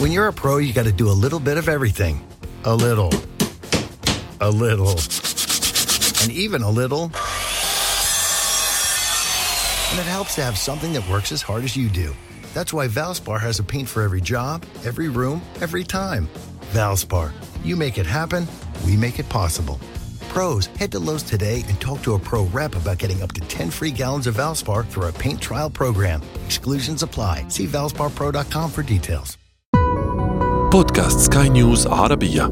When you're a pro, you got to do a little bit of everything. A little. A little. And even a little. And it helps to have something that works as hard as you do. That's why Valspar has a paint for every job, every room, every time. Valspar, you make it happen, we make it possible. Pros, head to Lowe's today and talk to a pro rep about getting up to 10 free gallons of Valspar through our paint trial program. Exclusions apply. See valsparpro.com for details. بودكاست سكاي نيوز عربية.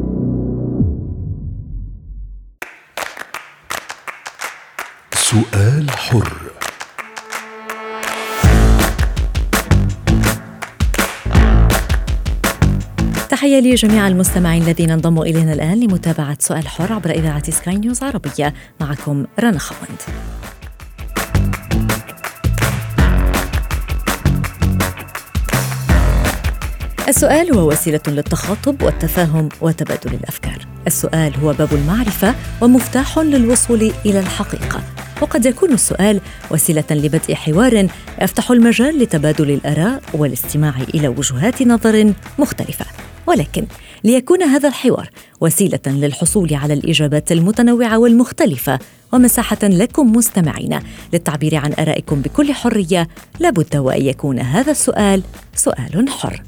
سؤال حر. تحية لجميع المستمعين الذين انضموا إلينا الآن لمتابعة سؤال حر عبر إذاعة سكاي نيوز عربية. معكم رنا خوند. السؤال هو وسيلة للتخاطب والتفاهم وتبادل الأفكار. السؤال هو باب المعرفة ومفتاح للوصول إلى الحقيقة. وقد يكون السؤال وسيلة لبدء حوار يفتح المجال لتبادل الآراء والاستماع إلى وجهات نظر مختلفة. ولكن ليكون هذا الحوار وسيلة للحصول على الإجابات المتنوعة والمختلفة ومساحة لكم مستمعين للتعبير عن آرائكم بكل حرية لابد وأن يكون هذا السؤال سؤال حر.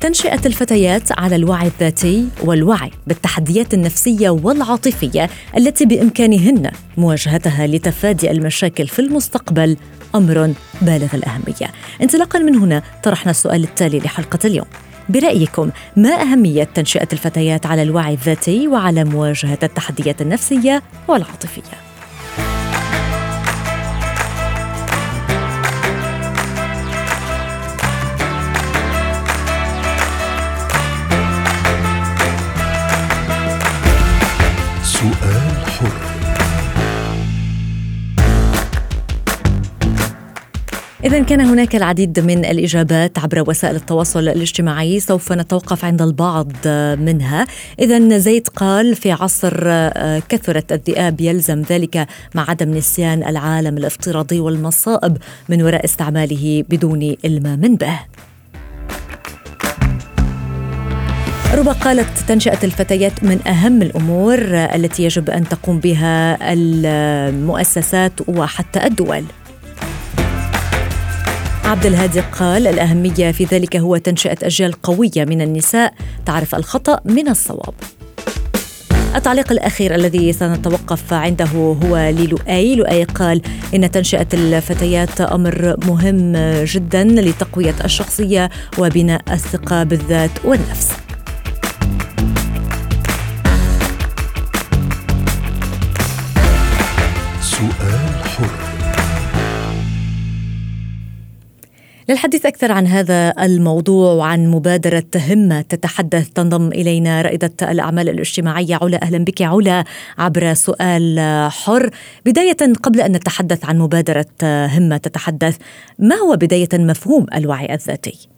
تنشئة الفتيات على الوعي الذاتي والوعي بالتحديات النفسية والعاطفية التي بإمكانهن مواجهتها لتفادي المشاكل في المستقبل أمر بالغ الأهمية. انطلاقا من هنا طرحنا السؤال التالي لحلقة اليوم. برأيكم ما أهمية تنشئة الفتيات على الوعي الذاتي وعلى مواجهة التحديات النفسية والعاطفية؟ إذا كان هناك العديد من الإجابات عبر وسائل التواصل الاجتماعي سوف نتوقف عند البعض منها. إذا زيد قال في عصر آه، كثرت الذئاب يلزم ذلك مع عدم نسيان العالم الافتراضي والمصائب من وراء استعماله بدون علم به. ربا قالت تنشئة الفتيات من أهم الأمور التي يجب أن تقوم بها المؤسسات وحتى الدول. عبد الهادي قال الأهمية في ذلك هو تنشئة أجيال قوية من النساء تعرف الخطأ من الصواب. التعليق الأخير الذي سنتوقف عنده هو للؤي. لؤي قال إن تنشئة الفتيات أمر مهم جدا لتقوية الشخصية وبناء الثقة بالذات والنفس. للحديث أكثر عن هذا الموضوع وعن مبادرة همة تتحدث تنضم إلينا رائدة الأعمال الاجتماعية علا أهلا بك علا عبر سؤال حر بداية قبل أن نتحدث عن مبادرة همة تتحدث ما هو بداية مفهوم الوعي الذاتي؟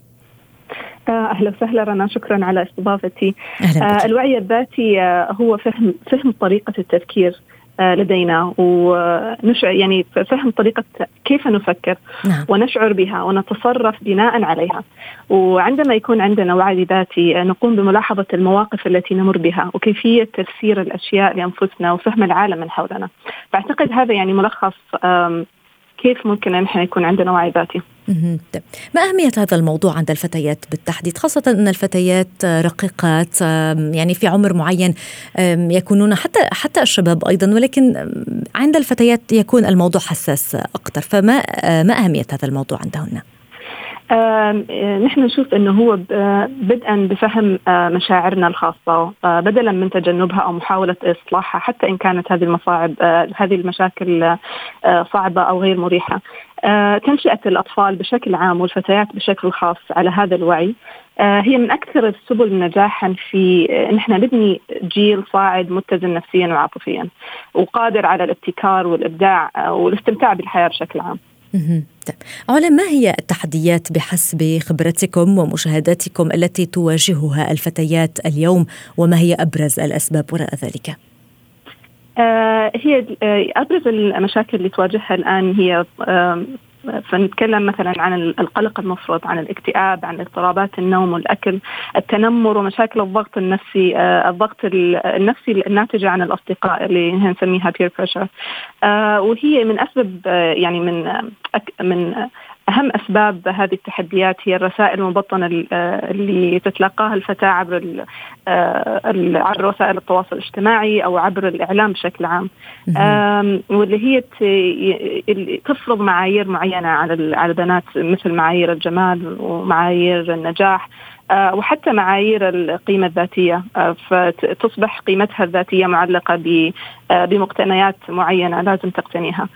آه، أهلا وسهلا رنا شكرا على استضافتي أهلا بك. آه الوعي الذاتي آه هو فهم فهم طريقة التفكير لدينا. ونشعر يعني فهم طريقة كيف نفكر نعم. ونشعر بها ونتصرف بناء عليها. وعندما يكون عندنا وعي ذاتي آه، نقوم بملاحظة المواقف التي نمر بها وكيفية تفسير الأشياء لأنفسنا وفهم العالم من حولنا. فأعتقد هذا يعني ملخص كيف ممكن إن إحنا يكون عندنا وعي ذاتي. طيب. ما أهمية هذا الموضوع عند الفتيات بالتحديد خاصة أن الفتيات رقيقات يعني في عمر معين يكونون حتى حتى الشباب أيضا ولكن عند الفتيات يكون الموضوع حساس أكثر فما آه، ما أهمية هذا الموضوع عندهن؟ آه، نحن نشوف إنه هو بدءا بفهم آه، مشاعرنا الخاصة آه، بدلا من تجنبها أو محاولة إصلاحها حتى إن كانت هذه المصاعب هذه المشاكل صعبة أو غير مريحة. تنشئة الأطفال بشكل عام والفتيات بشكل خاص على هذا الوعي هي من أكثر السبل نجاحا في ان إحنا نبني جيل صاعد متزن نفسيا وعاطفيا وقادر على الابتكار والإبداع والاستمتاع بالحياة بشكل عام. طيب علا ما هي التحديات بحسب خبرتكم ومشاهداتكم التي تواجهها الفتيات اليوم وما هي أبرز الأسباب وراء ذلك؟ آه هي آه، أبرز المشاكل اللي تواجهها الآن هي فنتكلم مثلا عن القلق المفرط عن الاكتئاب عن اضطرابات النوم والأكل التنمر ومشاكل الضغط النفسي آه، الضغط النفسي الناتجة عن الأصدقاء اللي نسميها peer pressure آه، وهي من أسباب آه، يعني من من أهم أسباب هذه التحديات هي الرسائل المبطنة آه، اللي تتلقاها الفتاة عبر آه، عبر وسائل التواصل الاجتماعي أو عبر الإعلام بشكل عام. واللي هي تفرض معايير معينة على على البنات مثل معايير الجمال ومعايير النجاح آه، وحتى معايير القيمة الذاتية. فتصبح قيمتها الذاتية معلقة بمقتنيات معينة لازم تقتنيها.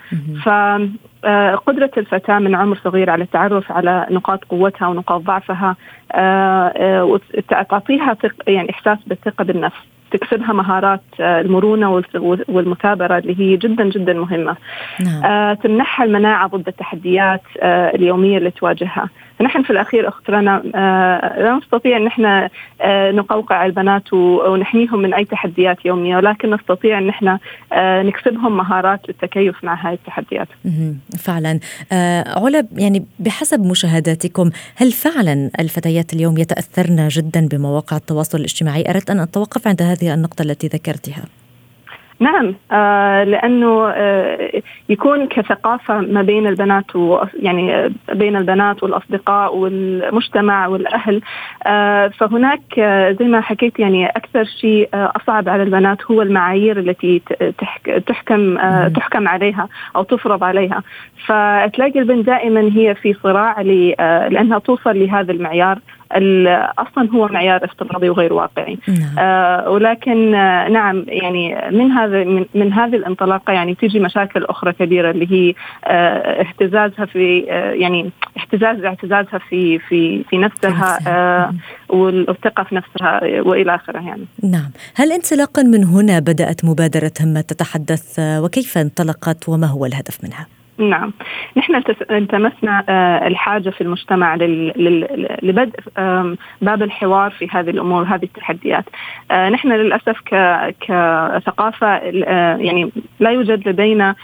فقدرة الفتاة من عمر صغير على التعرف على نقاط قوتها ونقاط ضعفها آه، آه، تعطيها يعني إحساس بالثقة بالنفس. تكسبها مهارات آه، المرونة والمثابرة اللي هي جدا جدا مهمة. نعم. تمنحها المناعة ضد التحديات اليومية اللي تواجهها. فنحن في الأخير أخت رنا لا نستطيع أن إحنا نقوقع البنات ونحميهم من أي تحديات يومية ولكن نستطيع أن إحنا نكسبهم مهارات للتكيف مع هذه التحديات. فعلا. علا يعني بحسب مشاهداتكم هل فعلا الفتيات اليوم يتأثرن جدا بمواقع التواصل الاجتماعي؟ أردت أن أتوقف عند هذه النقطة التي ذكرتها. نعم آه لأنه آه يكون كثقافة ما بين البنات و يعني آه بين البنات والأصدقاء والمجتمع والأهل آه فهناك آه زي ما حكيت يعني أكثر شيء آه أصعب على البنات هو المعايير التي تحكم آه تحكم عليها أو تفرض عليها. فتلاقي البنت دائما هي في صراع آه لأنها توصل لهذا المعيار. أصلا هو معيار افتراضي وغير واقعي نعم. آه ولكن آه نعم يعني من هذا من, من هذه الانطلاقة يعني تيجي مشاكل أخرى كبيرة اللي هي آه اهتزازها في آه يعني اهتزاز اعتزازها في في في نفسها آه والثقة في نفسها وإلى آخره يعني نعم هل انطلاقا من هنا بدأت مبادرة همه تتحدث آه، وكيف انطلقت وما هو الهدف منها؟ نعم. نحن التمسنا آه، الحاجة في المجتمع لبدء باب الحوار في هذه الأمور هذه التحديات. آه، نحن للأسف كثقافة آه، يعني لا يوجد لدينا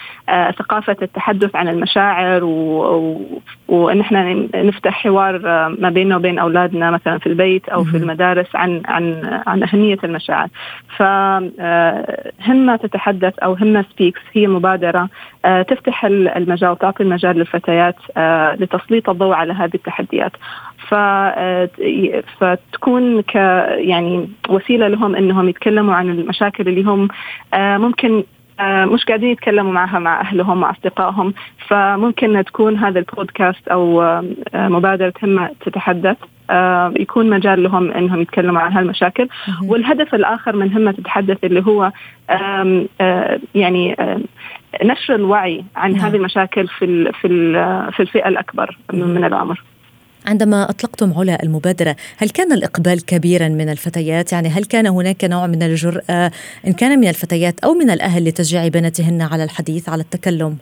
ثقافة التحدث عن المشاعر وان إحنا نفتح حوار ما بيننا وبين أولادنا مثلا في البيت أو في المدارس عن عن عن أهمية المشاعر. فهمة تتحدث أو همة سبيكس هي مبادرة تفتح المجال وتعطي المجال للفتيات آه، لتسليط الضوء على هذه التحديات. آه، فتكون ك يعني وسيلة لهم إنهم يتكلموا عن المشاكل اللي هم آه، ممكن مش قاعدين يتكلموا معها مع أهلهم مع أصدقائهم. فممكن تكون هذا البودكاست أو مبادرة همه تتحدث يكون مجال لهم إنهم يتكلموا عن هالمشاكل. والهدف الآخر من همه تتحدث اللي هو يعني نشر الوعي عن نعم. هذه المشاكل في في في الفئة الأكبر من العمر عندما أطلقتم علا المبادرة، هل كان الإقبال كبيرا من الفتيات؟ يعني هل كان هناك نوع من الجرأة إن كان من الفتيات أو من الأهل لتشجيع بناتهن على الحديث على التكلم؟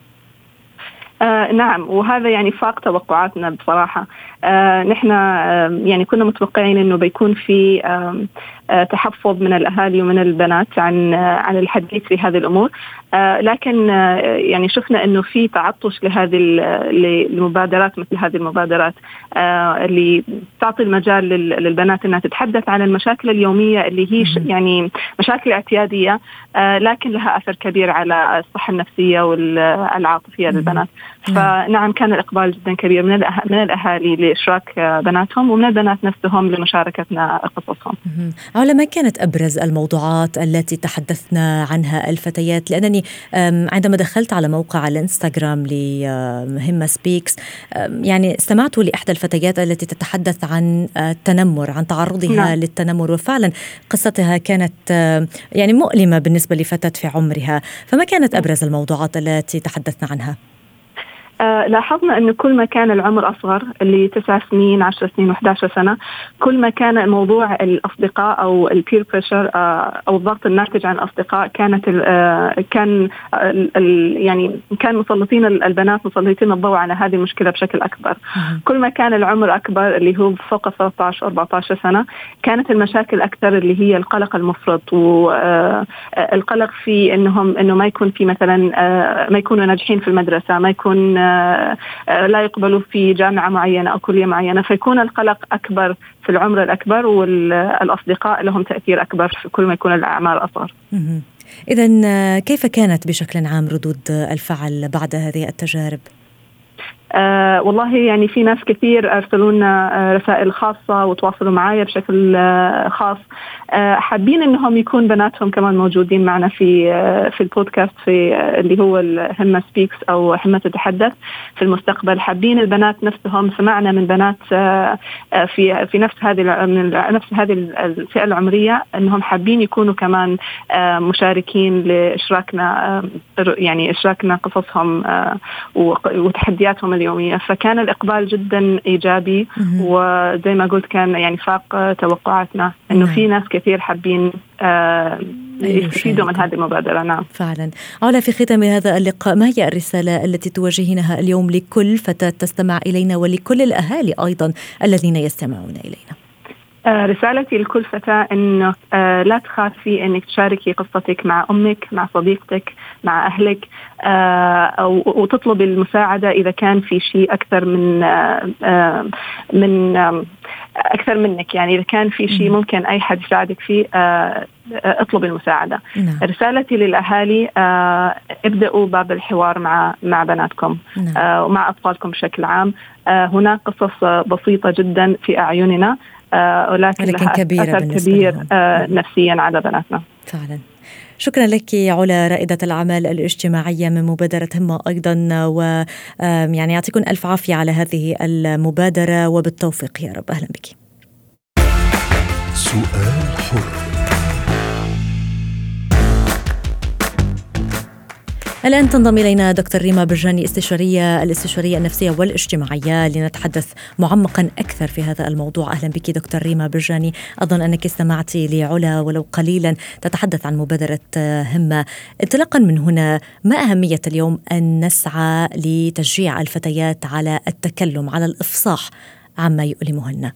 آه نعم وهذا يعني فاق توقعاتنا بصراحة آه نحن آه يعني كنا متوقعين إنه بيكون في آه آه تحفظ من الأهالي ومن البنات عن آه عن الحديث في هذه الأمور آه لكن آه يعني شفنا إنه في تعطش لهذه المبادرات مثل هذه المبادرات آه اللي تعطي المجال للبنات إنها تتحدث عن المشاكل اليومية اللي هي يعني مشاكل اعتيادية آه لكن لها أثر كبير على الصحة النفسية والعاطفية للبنات. فنعم كان الإقبال جدا كبير من من الأهالي لإشراك بناتهم ومن البنات نفسهم لمشاركتنا قصصهم. علا ما كانت أبرز الموضوعات التي تحدثنا عنها الفتيات لأنني عندما دخلت على موقع الإنستغرام لهمة سبيكس يعني استمعت لإحدى الفتيات التي تتحدث عن التنمر عن تعرضها نعم. للتنمر وفعلا قصتها كانت يعني مؤلمة بالنسبة لفتاة في عمرها فما كانت أبرز الموضوعات التي تحدثنا عنها؟ آه لاحظنا إنه كل ما كان العمر أصغر اللي تسع سنين 10 سنين و11 سنة كل ما كان موضوع الأصدقاء أو البير بريشر آه أو الضغط الناتج عن الأصدقاء كانت آه كان يعني كان مسلطين البنات مسلطين الضوء على هذه المشكلة بشكل أكبر. كل ما كان العمر أكبر اللي هو فوق 13 14 سنة كانت المشاكل أكثر اللي هي القلق المفرط والقلق في إنهم إنه ما يكون في مثلا ما يكونوا ناجحين في المدرسة ما يكون لا يقبلوا في جامعة معينة أو كلية معينة فيكون القلق أكبر في العمر الأكبر والأصدقاء لهم تأثير أكبر في كل ما يكون الأعمار أصغر. إذا آه، كيف كانت بشكل عام ردود الفعل بعد هذه التجارب؟ آه والله يعني في ناس كثير ارسلوا لنا آه رسائل خاصة وتواصلوا معي بشكل آه خاص. آه حابين إنهم يكون بناتهم كمان موجودين معنا في آه في البودكاست في آه اللي هو همة سبيكس أو همة تتحدث في المستقبل. حابين البنات نفسهم سمعنا من بنات آه آه في في نفس هذه من نفس هذه الفئة العمرية إنهم حابين يكونوا كمان آه مشاركين لإشراكنا آه يعني إشراكنا قصصهم آه وتحدياتهم اليومية. فكان الإقبال جدا إيجابي وزي ما قلت كان يعني فاق توقعاتنا إنه في ناس كثير حابين آه يستفيدوا من هذه المبادرة. نعم. فعلا. علا في ختام هذا اللقاء ما هي الرسالة التي توجهينها اليوم لكل فتاة تستمع إلينا ولكل الأهالي أيضا الذين يستمعون إلينا؟ رسالتي لكل فتاة إنه آه، لا تخافي إنك تشاركي قصتك مع أمك مع صديقتك مع أهلك آه، وتطلبي المساعدة إذا كان في شيء أكثر من من أكثر منك يعني إذا كان في شيء ممكن أي حد يساعدك فيه اطلبي المساعدة. نعم. رسالتي للأهالي ابدأوا باب الحوار مع مع بناتكم نعم. ومع أطفالكم بشكل عام. هناك قصص بسيطة جدا في أعيننا آه، ولكن, ولكن لها كبيرة أثر كبير آه، نفسيا على بناتنا. فعلا. شكرا لك علا رائدة الأعمال الاجتماعية من مبادرة همة أيضا و يعني يعطيكم ألف عافية على هذه المبادرة وبالتوفيق يا رب. أهلا بك. سؤال حر. الآن تنضم إلينا دكتور ريما برجاني استشارية الاستشارية النفسية والاجتماعية لنتحدث معمقا أكثر في هذا الموضوع. أهلا بك دكتور ريما برجاني. أظن أنك استمعتي لعلا ولو قليلا. تتحدث عن مبادرة همة. انطلاقا من هنا ما أهمية اليوم أن نسعى لتشجيع الفتيات على التكلم على الإفصاح عما يؤلمهن؟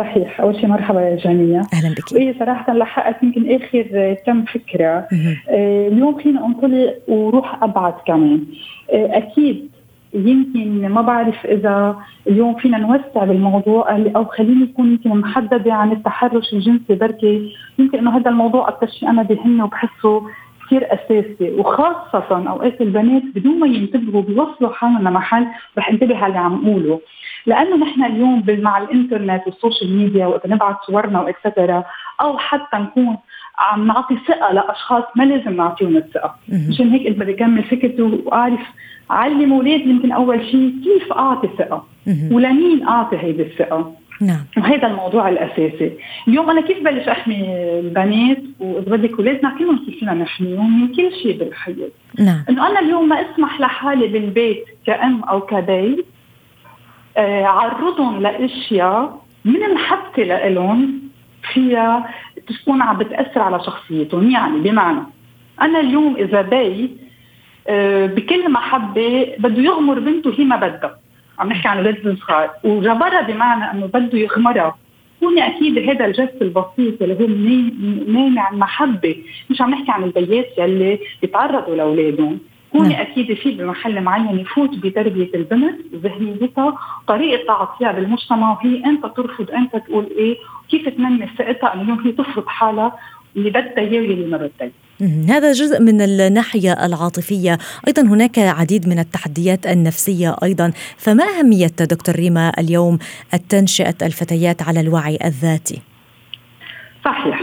صحيح. أول شيء مرحبا يا جانية أهلا بك. وهي صراحة لحقت يمكن آخر كم فكرة. آه اليوم فينا انطلق وروح أبعد كمان. آه أكيد يمكن ما بعرف إذا اليوم فينا نوسع بالموضوع أو خليني يكون يمكن محددة عن التحرش الجنسي بركي. يمكن إنه هذا الموضوع أكثر شيء أنا بهمني وبحسه كثير أساسي. وخاصة أوقات البنات بدون ما ينتبهوا بيوصلوا حالهم لمحل رح انتبه على اللي عم اقوله لأنه نحن اليوم مع الإنترنت وال social media وإذا نبعث صورنا و et cetera أو حتى نكون عم نعطي ثقة لأشخاص ما لازم نعطيهم الثقة. مشان هيك بدي اكمل فكرته وأعرف علم أولاد يمكن أول شيء كيف أعطي ثقة ولمين أعطي هيدي الثقة. نعم. وهذا الموضوع الأساسي، اليوم أنا كيف بلش أحمي البنات وإذا بدك اولادنا كلهم كيف فينا نحميهم من كل شيء بالحياة. نعم. إنه أنا اليوم ما أسمح لحالي بالبيت كأم أو كبي عرضهم لأشياء من محبتي لإلهم فيها تكون عم بتأثر على شخصيتهم. يعني بمعنى أنا اليوم إذا بي آه، بكل محبة بده يغمر بنته هي ما بدها. عم نحكي عن أولاد صغار وجبرها بمعنى إنه بده يغمرها. كوني أكيد هذا الجست البسيط اللي هو مانع المحبه مش عم نحكي عن البيات يلي بيتعرضوا لأولادهم. كوني نعم. أكيد في بمحل معين يفوت بتربية البنت ذهنيتها طريقة تعاطيها بالمجتمع وهي أنت ترفض أنت تقول إيه كيف تنمي ثقتها إنه هي تفرض حالها اللي بدها اياه واللي ما بدها هذا جزء من الناحية العاطفية. أيضا هناك عديد من التحديات النفسية أيضا. فما أهمية دكتور ريما اليوم التنشئة الفتيات على الوعي الذاتي؟ صحيح.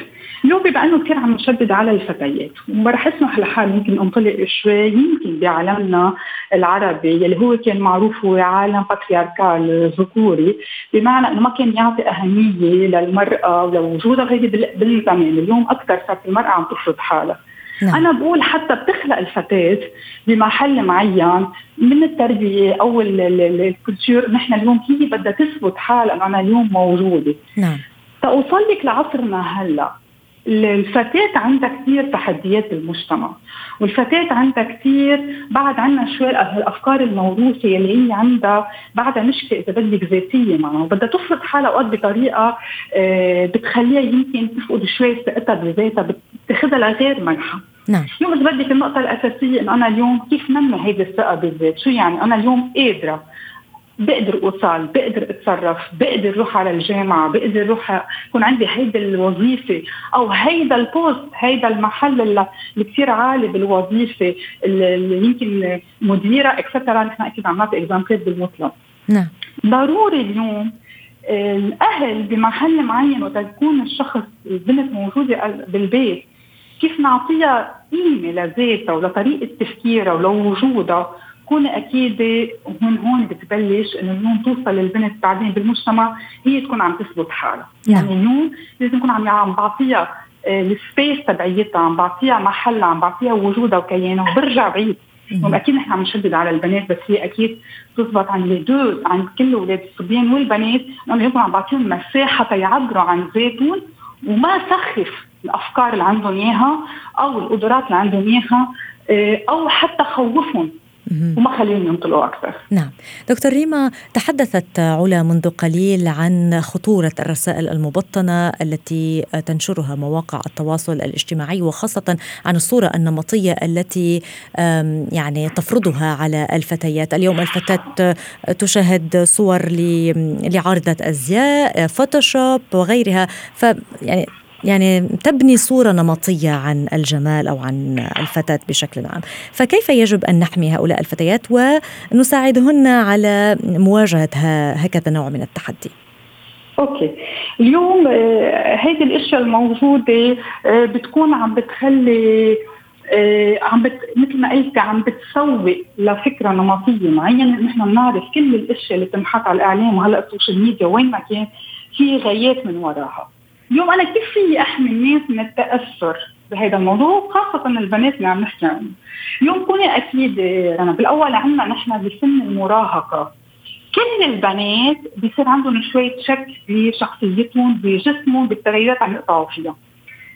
بما انه كثير عم نشدد على الفتيات. وما رح أسمح لحالي يمكن أنطلق شوي يمكن بعالمنا العربي اللي هو كان معروف هو عالم باترياركال ذكوري. بمعنى إنه ما كان يعطي أهمية للمرأة ولوجودها هيدي بالزمان. اليوم أكثر صارت المرأة عم تفرض حالها. نعم. أنا بقول حتى بتخلق الفتاه بمحل معين من التربية أو الكولتور نحن اليوم هي بدها تثبت حالها إنه أنا اليوم موجودة. نعم. تأوصل لك لعصرنا هلأ. الفتاة عندها كثير تحديات بالمجتمع والفتاة عندها كثير بعد عندنا شوي الأفكار الموروثة اللي هي عندها بعدها مشكلة إذا بدك ذاتية معها وبدها تفرض حالها أوقات بطريقة آه، بتخليها يمكن تفقد شوي ثقتها بذاتها بتاخذها لغير منحى نعم. اليوم إذا بدك النقطة الأساسية إنه أنا اليوم كيف نمي هيدي الثقة بالذات، شو يعني؟ أنا اليوم قادرة بقدر أوصل بقدر أتصرف بقدر أروح على الجامعة بقدر أروح يكون عندي هيدا الوظيفة أو هيدا ال post هيدا المحل اللي كثير عالي بالوظيفة اللي يمكن مديرة etcetera نحن أكيد عم نعطي example ات بالمطلق. نعم. ضروري اليوم الأهل بمحل معين وقت يكون الشخص البنت موجودة بالبيت كيف نعطيها قيمة لذاتها ولطريقة تفكيرها ولوجودها؟ كون أكيد هون هون بتبلش إنه اليوم توصل للبنت بعدين بالمجتمع هي تكون عم تثبت حالها، نعم. يعني اليوم لازم نكون عم عم بعطيها آه، السبيس تبعيتها عم بعطيها محلها عم بعطيها وجودها وكيانها وبرجع بعيد. أكيد نحن عم نشدد على البنات بس هي أكيد تثبت عن لي عن كل أولاد الصبيان والبنات إنه يكون عم بعطيهم مساحة تيعبروا عن ذاتهم وما سخف الأفكار اللي عندهم إياها أو القدرات اللي عندهم إياها آه، أو حتى خوفهم. وما خليهم ينطلقوا أكثر. نعم، دكتور ريما تحدثت علا منذ قليل عن خطورة الرسائل المبطنة التي تنشرها مواقع التواصل الاجتماعي وخاصة عن الصورة النمطية التي يعني تفرضها على الفتيات، اليوم الفتاة تشاهد صور لعارضة أزياء، فوتوشوب وغيرها، ف يعني يعني تبني صورة نمطية عن الجمال أو عن الفتاة بشكل عام. فكيف يجب أن نحمي هؤلاء الفتيات ونساعدهن على مواجهة هكذا نوع من التحدي؟ okay. اليوم آه، هذه الأشياء الموجودة آه، بتكون عم بتخلي آه، عم بت... مثل ما قلت عم بتسوق لفكرة نمطية معينة. نحن بنعرف كل الأشياء اللي بتنحط على الإعلام وهلأ ال social media وين ما كان في غايات من وراها. اليوم أنا كيف فيي احمي الناس من التأثر بهذا الموضوع خاصة البنات اللي عم نحكي عنهم. اليوم كوني أكيد أنا بالأول عندنا نحن بسن المراهقة كل البنات بيصير عندهم شوية شك بشخصيتهم بجسمهم بالتغيرات عم يقطعوا فيها.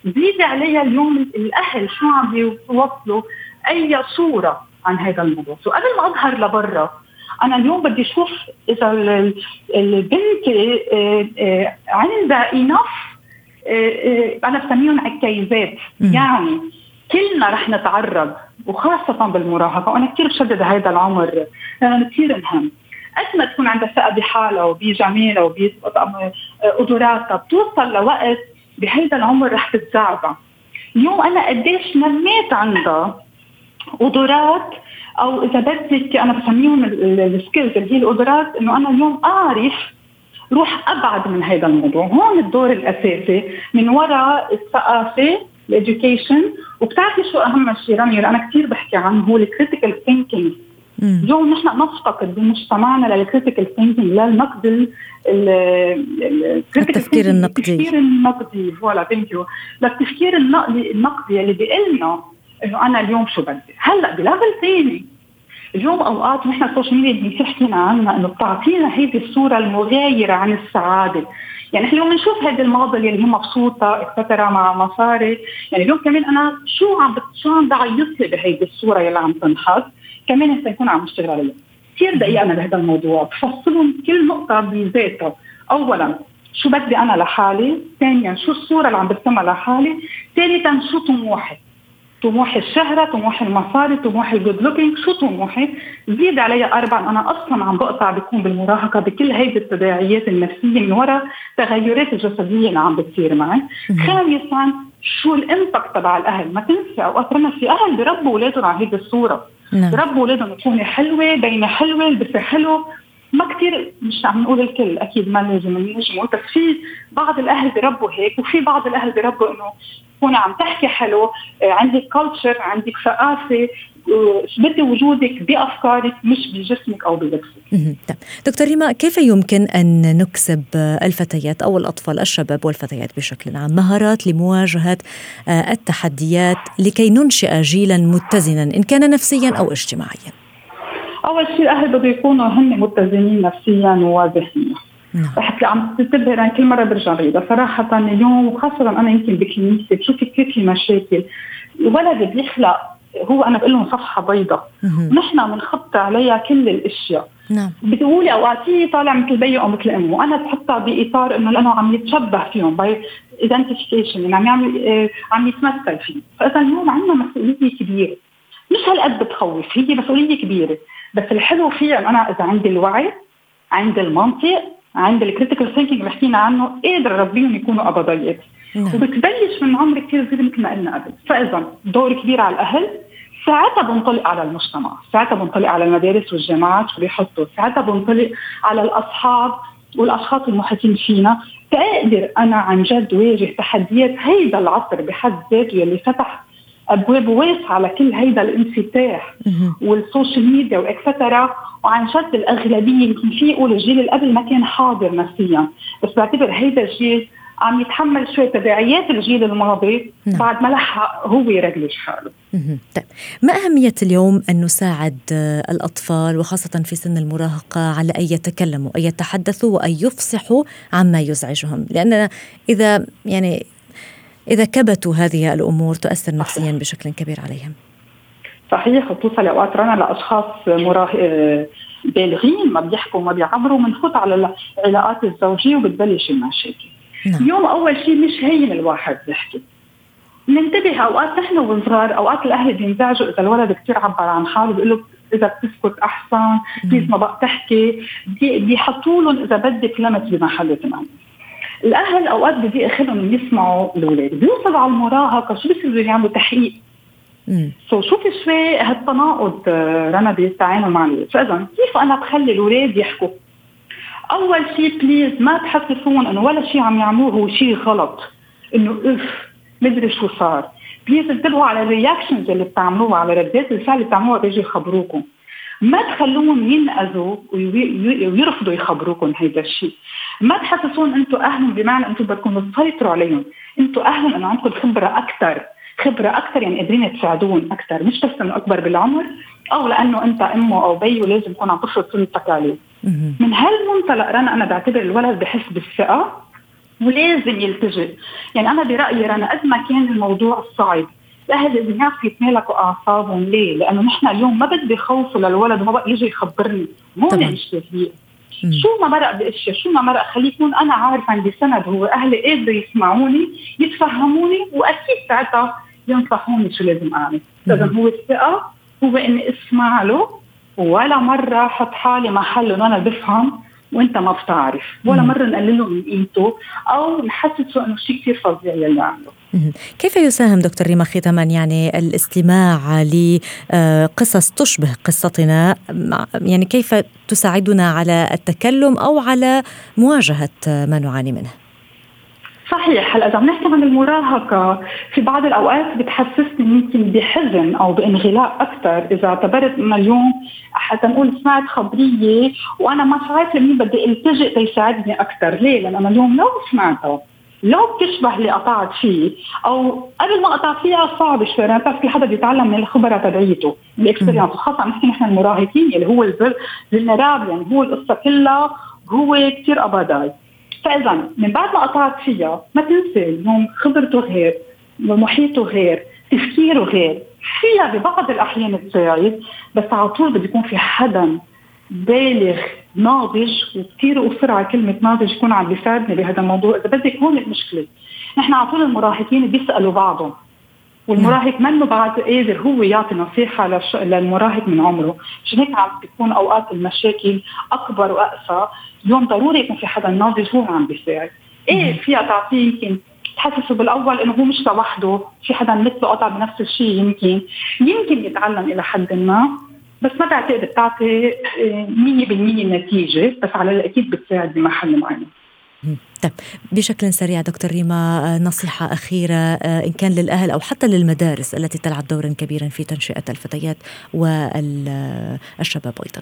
زيد عليها اليوم الأهل شو عم بيوصلوا أي صورة عن هذا الموضوع، سو قبل ما أظهر لبرا أنا اليوم بدي أشوف إذا البنت آه، آه، عندها انف أنا بسميهم عكايزات يعني كلنا رح نتعرض وخاصة بالمراهقة وأنا كثير بشدد هذا العمر لأنه كثير مهم. قد ما تكون عندها ثقة بحالها وبجمالها وبقدراتها بتوصل لوقت بهذا العمر رح تتزعزع اليوم أنا قديش نميت عندها قدرات أو إذا بدك أنا بسميهم السكيلز اللي هي القدرات إنه أنا اليوم أعرف روح أبعد من هذا الموضوع. هون الدور الأساسي. من وراء الثقافة ال education وبتعرفي شو أهم شيء اللي أنا كثير بحكي عنه هو ال critical thinking اليوم نحن نفتقد بمجتمعنا لل critical thinking للنقد التفكير النقدي التفكير النقدي. voilà thank you للتفكير النقدي اللي بيقول لنا إنه أنا اليوم شو بدي؟ هلأ ب level ثاني اليوم أوقات نحن ال social media اللي بتحكينا عنها إنه بتعطينا هيدي الصورة المغايرة عن السعادة. يعني اليوم بنشوف هذه الماضي اللي هي مبسوطة etcetera مع مصاري يعني اليوم كمان أنا شو عم شو عم بعيط لي بهيدي الصورة اللي عم تنحط؟ كمان هسه يكون عم اشتغل عليها. كثير دقيقه أنا بهذا الموضوع. بفصلهم كل نقطة بذاتها. اولا شو بدي أنا لحالي؟ ثانيا شو الصورة اللي عم برسمها لحالي؟ ثالثا شو طموحي؟ طموح الشهرة طموح المصاري طموح ال good looking شو طموحي؟ زيد علي أربعا أنا أصلا عم بقطع بكون بالمراهقة بكل هيدي التداعيات النفسية من وراء التغيرات الجسدية اللي عم بتصير معي. خامسا شو ال impact تبع الأهل. ما تنسى أوقات رنا في أهل بربوا أولادهم على هيدي الصورة. نعم. بربوا أولادهم تكوني حلوة بينة حلوة لبسة حلو ما كثير مش عم نقول الكل أكيد ما لازم نجمع بس في بعض الأهل بربوا هيك وفي بعض الأهل بربوا إنه تكوني عم تحكي حلو آه، عندك culture عندك ثقافة اثبتي وجودك بأفكارك مش بجسمك أو بلبسك. طيب. دكتور ريما كيف يمكن أن نكسب الفتيات أو الأطفال الشباب والفتيات بشكل عام مهارات لمواجهة آه، التحديات لكي ننشئ جيلا متزنا إن كان نفسيا أو اجتماعيا؟ أول شيء الأهل بده يكونوا هن متزنين نفسيا وذهنيا. نعم. رح عم تنتبه كل مرة برجع بعيدها صراحة اليوم وخاصة أنا يمكن بكنيستي بشوف كثير في مشاكل. الولد بيخلق هو أنا بقول لهم صفحة بيضاء. نحن بنخط عليها كل الأشياء. نعم. بتقولي أوقات طالع مثل بيه أو مثل امه وأنا بحطها بإطار إنه لأنه عم يتشبه فيهم by identification يعني عم يعمل آه عم يتمثل فيه فإذا اليوم عندنا مسؤولية كبيرة. مش هالقد بتخوف هي مسؤولية كبيرة. بس الحلو فيها أنا إذا عندي الوعي عندي المنطق عند ال critical thinking اللي حكينا عنه قادر اربيهم يكونوا قبضايات نعم. وبتبلش من عمر كثير صغير مثل ما قلنا قبل. فإذا دور كبير على الأهل ساعتها بنطلق على المجتمع ساعتها بنطلق على المدارس والجامعات شو بيحطوا ساعتها بنطلق على الأصحاب والأشخاص المحيطين فينا. تقدر أنا عن جد واجه تحديات هيدا العصر بحد ذاته يلي فتح ابواب واسعه لكل هيدا الانفتاح وال social media و etcetera وعن جد الاغلبيه يمكن في يقول الجيل اللي قبل ما كان حاضر نفسيا. بس بعتبر هيدا الجيل عم يتحمل شوي تبعيات الجيل الماضي نعم. بعد ما لحق هو يرجلش حاله طيب ما أهمية اليوم أن نساعد الأطفال وخاصة في سن المراهقة على أن يتكلموا أن يتحدثوا وأن يفصحوا عما يزعجهم؟ لأن إذا يعني إذا كبتوا هذه الأمور تؤثر نفسيا بشكل كبير عليهم. صحيح وتوصل اوقات رنا لاشخاص مراه بالغين ما بيحكوا ما بيعبروا بنفوت على العلاقات الزوجية وبتبلش المشاكل. نعم. اليوم أول شيء مش هين الواحد يحكي. ننتبه أوقات نحن وصغار أوقات الأهل بينزعجوا إذا الولد كثير عبر عن حاله بيقول له إذا بتسكت أحسن بليز ما بقى تحكي. بيحطوا لهم إذا بدك لمس بمحل ثاني الأهل أوقات بدي اخذهم يسمعوا الأولاد. بيوصلوا على المراهقه شو بيصيروا يعملوا؟ تحقيق. so so, شوفي شوي هالتناقض رنا بالتعامل مع الولاد فاذا كيف أنا بخلي الأولاد يحكوا؟ أول شيء please ما تحسسون إنه ولا شيء عم يعملوه هو شيء غلط. إنه أف مدري شو صار. please انتبهوا على ال reactions اللي بتعملوها على ردات الفعل اللي بتعملوها بيجي يخبروكم. ما تخلوهم ينأذوا ويرفضوا يخبروكم هيدا الشيء ما تحسسون أنتم أهلهم بمعنى أنتم بدكم تسيطروا عليهم. أنتم أهلهم إنه عندكم خبرة أكثر خبرة أكثر يعني قادرين تساعدون أكثر مش بس إنه أكبر بالعمر أو لأنه أنت أمه أو بي ولازم تكون عم تفرض سنتك عليه. من هالمنطلق رنا أنا بعتبر الولد بحس بالثقة ولازم يلتجئ. يعني أنا برأيي رنا قد ما كان الموضوع صعب الأهل لازم يعرفوا يتمالكوا أعصابهم. ليه؟ لأنه نحن اليوم ما بدي خوفه للولد وما بقى يجي يخبرني. هون المشكلة شو ما مرق باشياء شو ما مرق خليه يكون أنا عارف عندي سند هو أهلي قادروا يسمعوني يتفهموني وأكيد ساعتها ينصحوني شو لازم أعمل. إذا هو الثقة هو إني أسمع له ولا مرة أحط حالي محله إنه أنا بفهم وأنت ما بتعرف ولا مرة نقلله من قيمته أو نحسسه إنه شيء كثير فظيع يلي عمله. كيف يساهم دكتور ريما ختاما يعني الاستماع لقصص تشبه قصتنا؟ يعني كيف تساعدنا على التكلم أو على مواجهة ما نعاني منه؟ صحيح. هلأ إذا بنحكي عن المراهقة في بعض الأوقات بتحسسني يمكن بحزن أو بانغلاق أكثر إذا اعتبرت انه اليوم حتى نقول سمعت خبرية وأنا ما عارفه مين بدي التجئ ليساعدني أكثر، ليه؟ لأن أنا اليوم لو سمعتها لو بتشبه اللي قطعت فيه أو قبل ما قطع فيها صعب شوي بتعرف كل حدا بيتعلم من الخبره تبعيته ال experience خاصة عم نحكي نحن المراهقين اللي هو ال vulnerable يعني هو القصة كلها هو كثير قبضاي فإذا من بعد ما قطعت فيها ما تنسي اليوم خبرته غير ومحيطه غير تفكيره غير. فيها ببعض الأحيان تساعد بس على طول بده يكون في حدا بالغ ناضج وكثير اصر على كلمة ناضج يكون عم بيساعدني بهذا الموضوع. إذا بدك هون المشكلة نحن على طول المراهقين بيسألوا بعضهم والمراهق منه بعد قادر هو يعطي نصيحة للمراهق من عمره. مشان هيك عم بتكون أوقات المشاكل أكبر وأقسى اليوم ضروري يكون في حدا ناضج هو عم بيساعد. إيه فيها تعطيه يمكن تحسسه بالأول إنه هو مش لوحده في حدا مثله قطع بنفس الشيء يمكن. يمكن يتعلم إلى حد ما بس ما بعتقد بتعطي 100% نتيجة بس على الأكيد بتساعد بمحل معين. طيب بشكل سريع دكتور ريما نصيحة أخيرة إن كان للأهل أو حتى للمدارس التي تلعب دورا كبيرا في تنشئة الفتيات والشباب أيضا.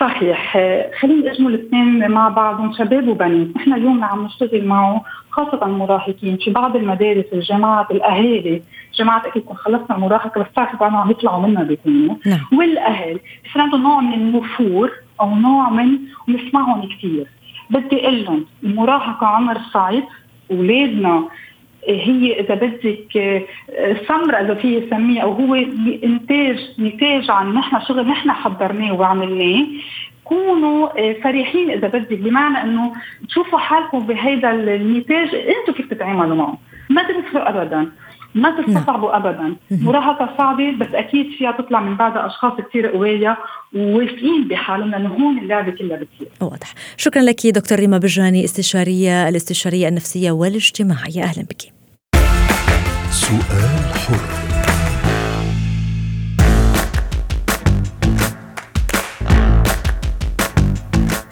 صحيح. خلينا اجمل الاثنين مع بعضهم شباب وبنات. نحن اليوم عم نشتغل معه خاصة المراهقين في بعض المدارس الجامعات الأهالي. جامعات أكيد خلصنا المراهقة بس بتعرفوا بعضهم عم يطلعوا منها بيكونوا. نعم. والأهل بصير عندهم نوع من النفور أو نوع من ونسمعهم كثير بدي أقول لهم المراهقة عمر صعب اولادنا هي إذا بدك سمرة إذا في يسميه أو هو انتاج نتاج عن نحن شغل نحن حضرناه وعملناه كونوا فرحين إذا بدك. بمعنى إنه تشوفوا حالكم بهذا النتاج أنتم كيف تتعاملوا معه. ما تنسوا ابدا. ما تستصعبوا نعم. ابدا. مراهقة صعبة بس أكيد فيها تطلع من بعدها أشخاص كثير قوية وواثقين بحالهم لأنه هون اللعبة كلها بتصير واضح. شكرا لك دكتور ريما بجاني استشارية الاستشارية النفسية والاجتماعية. أهلا بك. سؤال حر.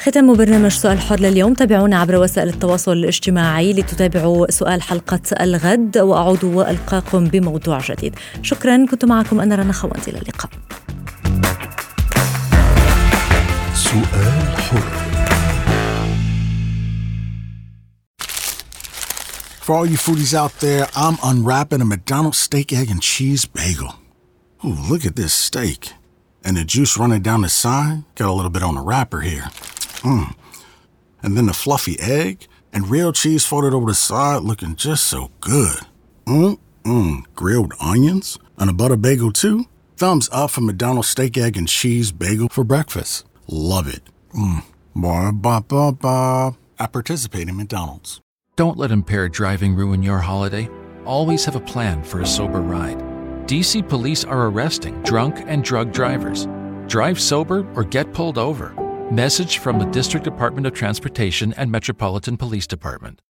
ختام برنامج سؤال حر لليوم تابعونا عبر وسائل التواصل الاجتماعي لتتابعوا سؤال حلقة الغد وأعود وألقاكم بموضوع جديد شكرا كنت معكم أنا رنا خوانت إلى اللقاء سؤال حر For all you foodies out there, I'm unwrapping a McDonald's steak, egg, and cheese bagel. Ooh, look at this steak. And the juice running down the side. Got a little bit on the wrapper here. Mmm. And then the fluffy egg and real cheese folded over the side looking just so good. Mmm, mmm. Grilled onions and a butter bagel too. Thumbs up for McDonald's steak, egg, and cheese bagel for breakfast. Love it. Mmm. Ba ba ba ba. I participate in McDonald's. Don't let impaired driving ruin your holiday. Always have a plan for a sober ride. DC police are arresting drunk and drug drivers. Drive sober or get pulled over. Message from the District Department of Transportation and Metropolitan Police Department.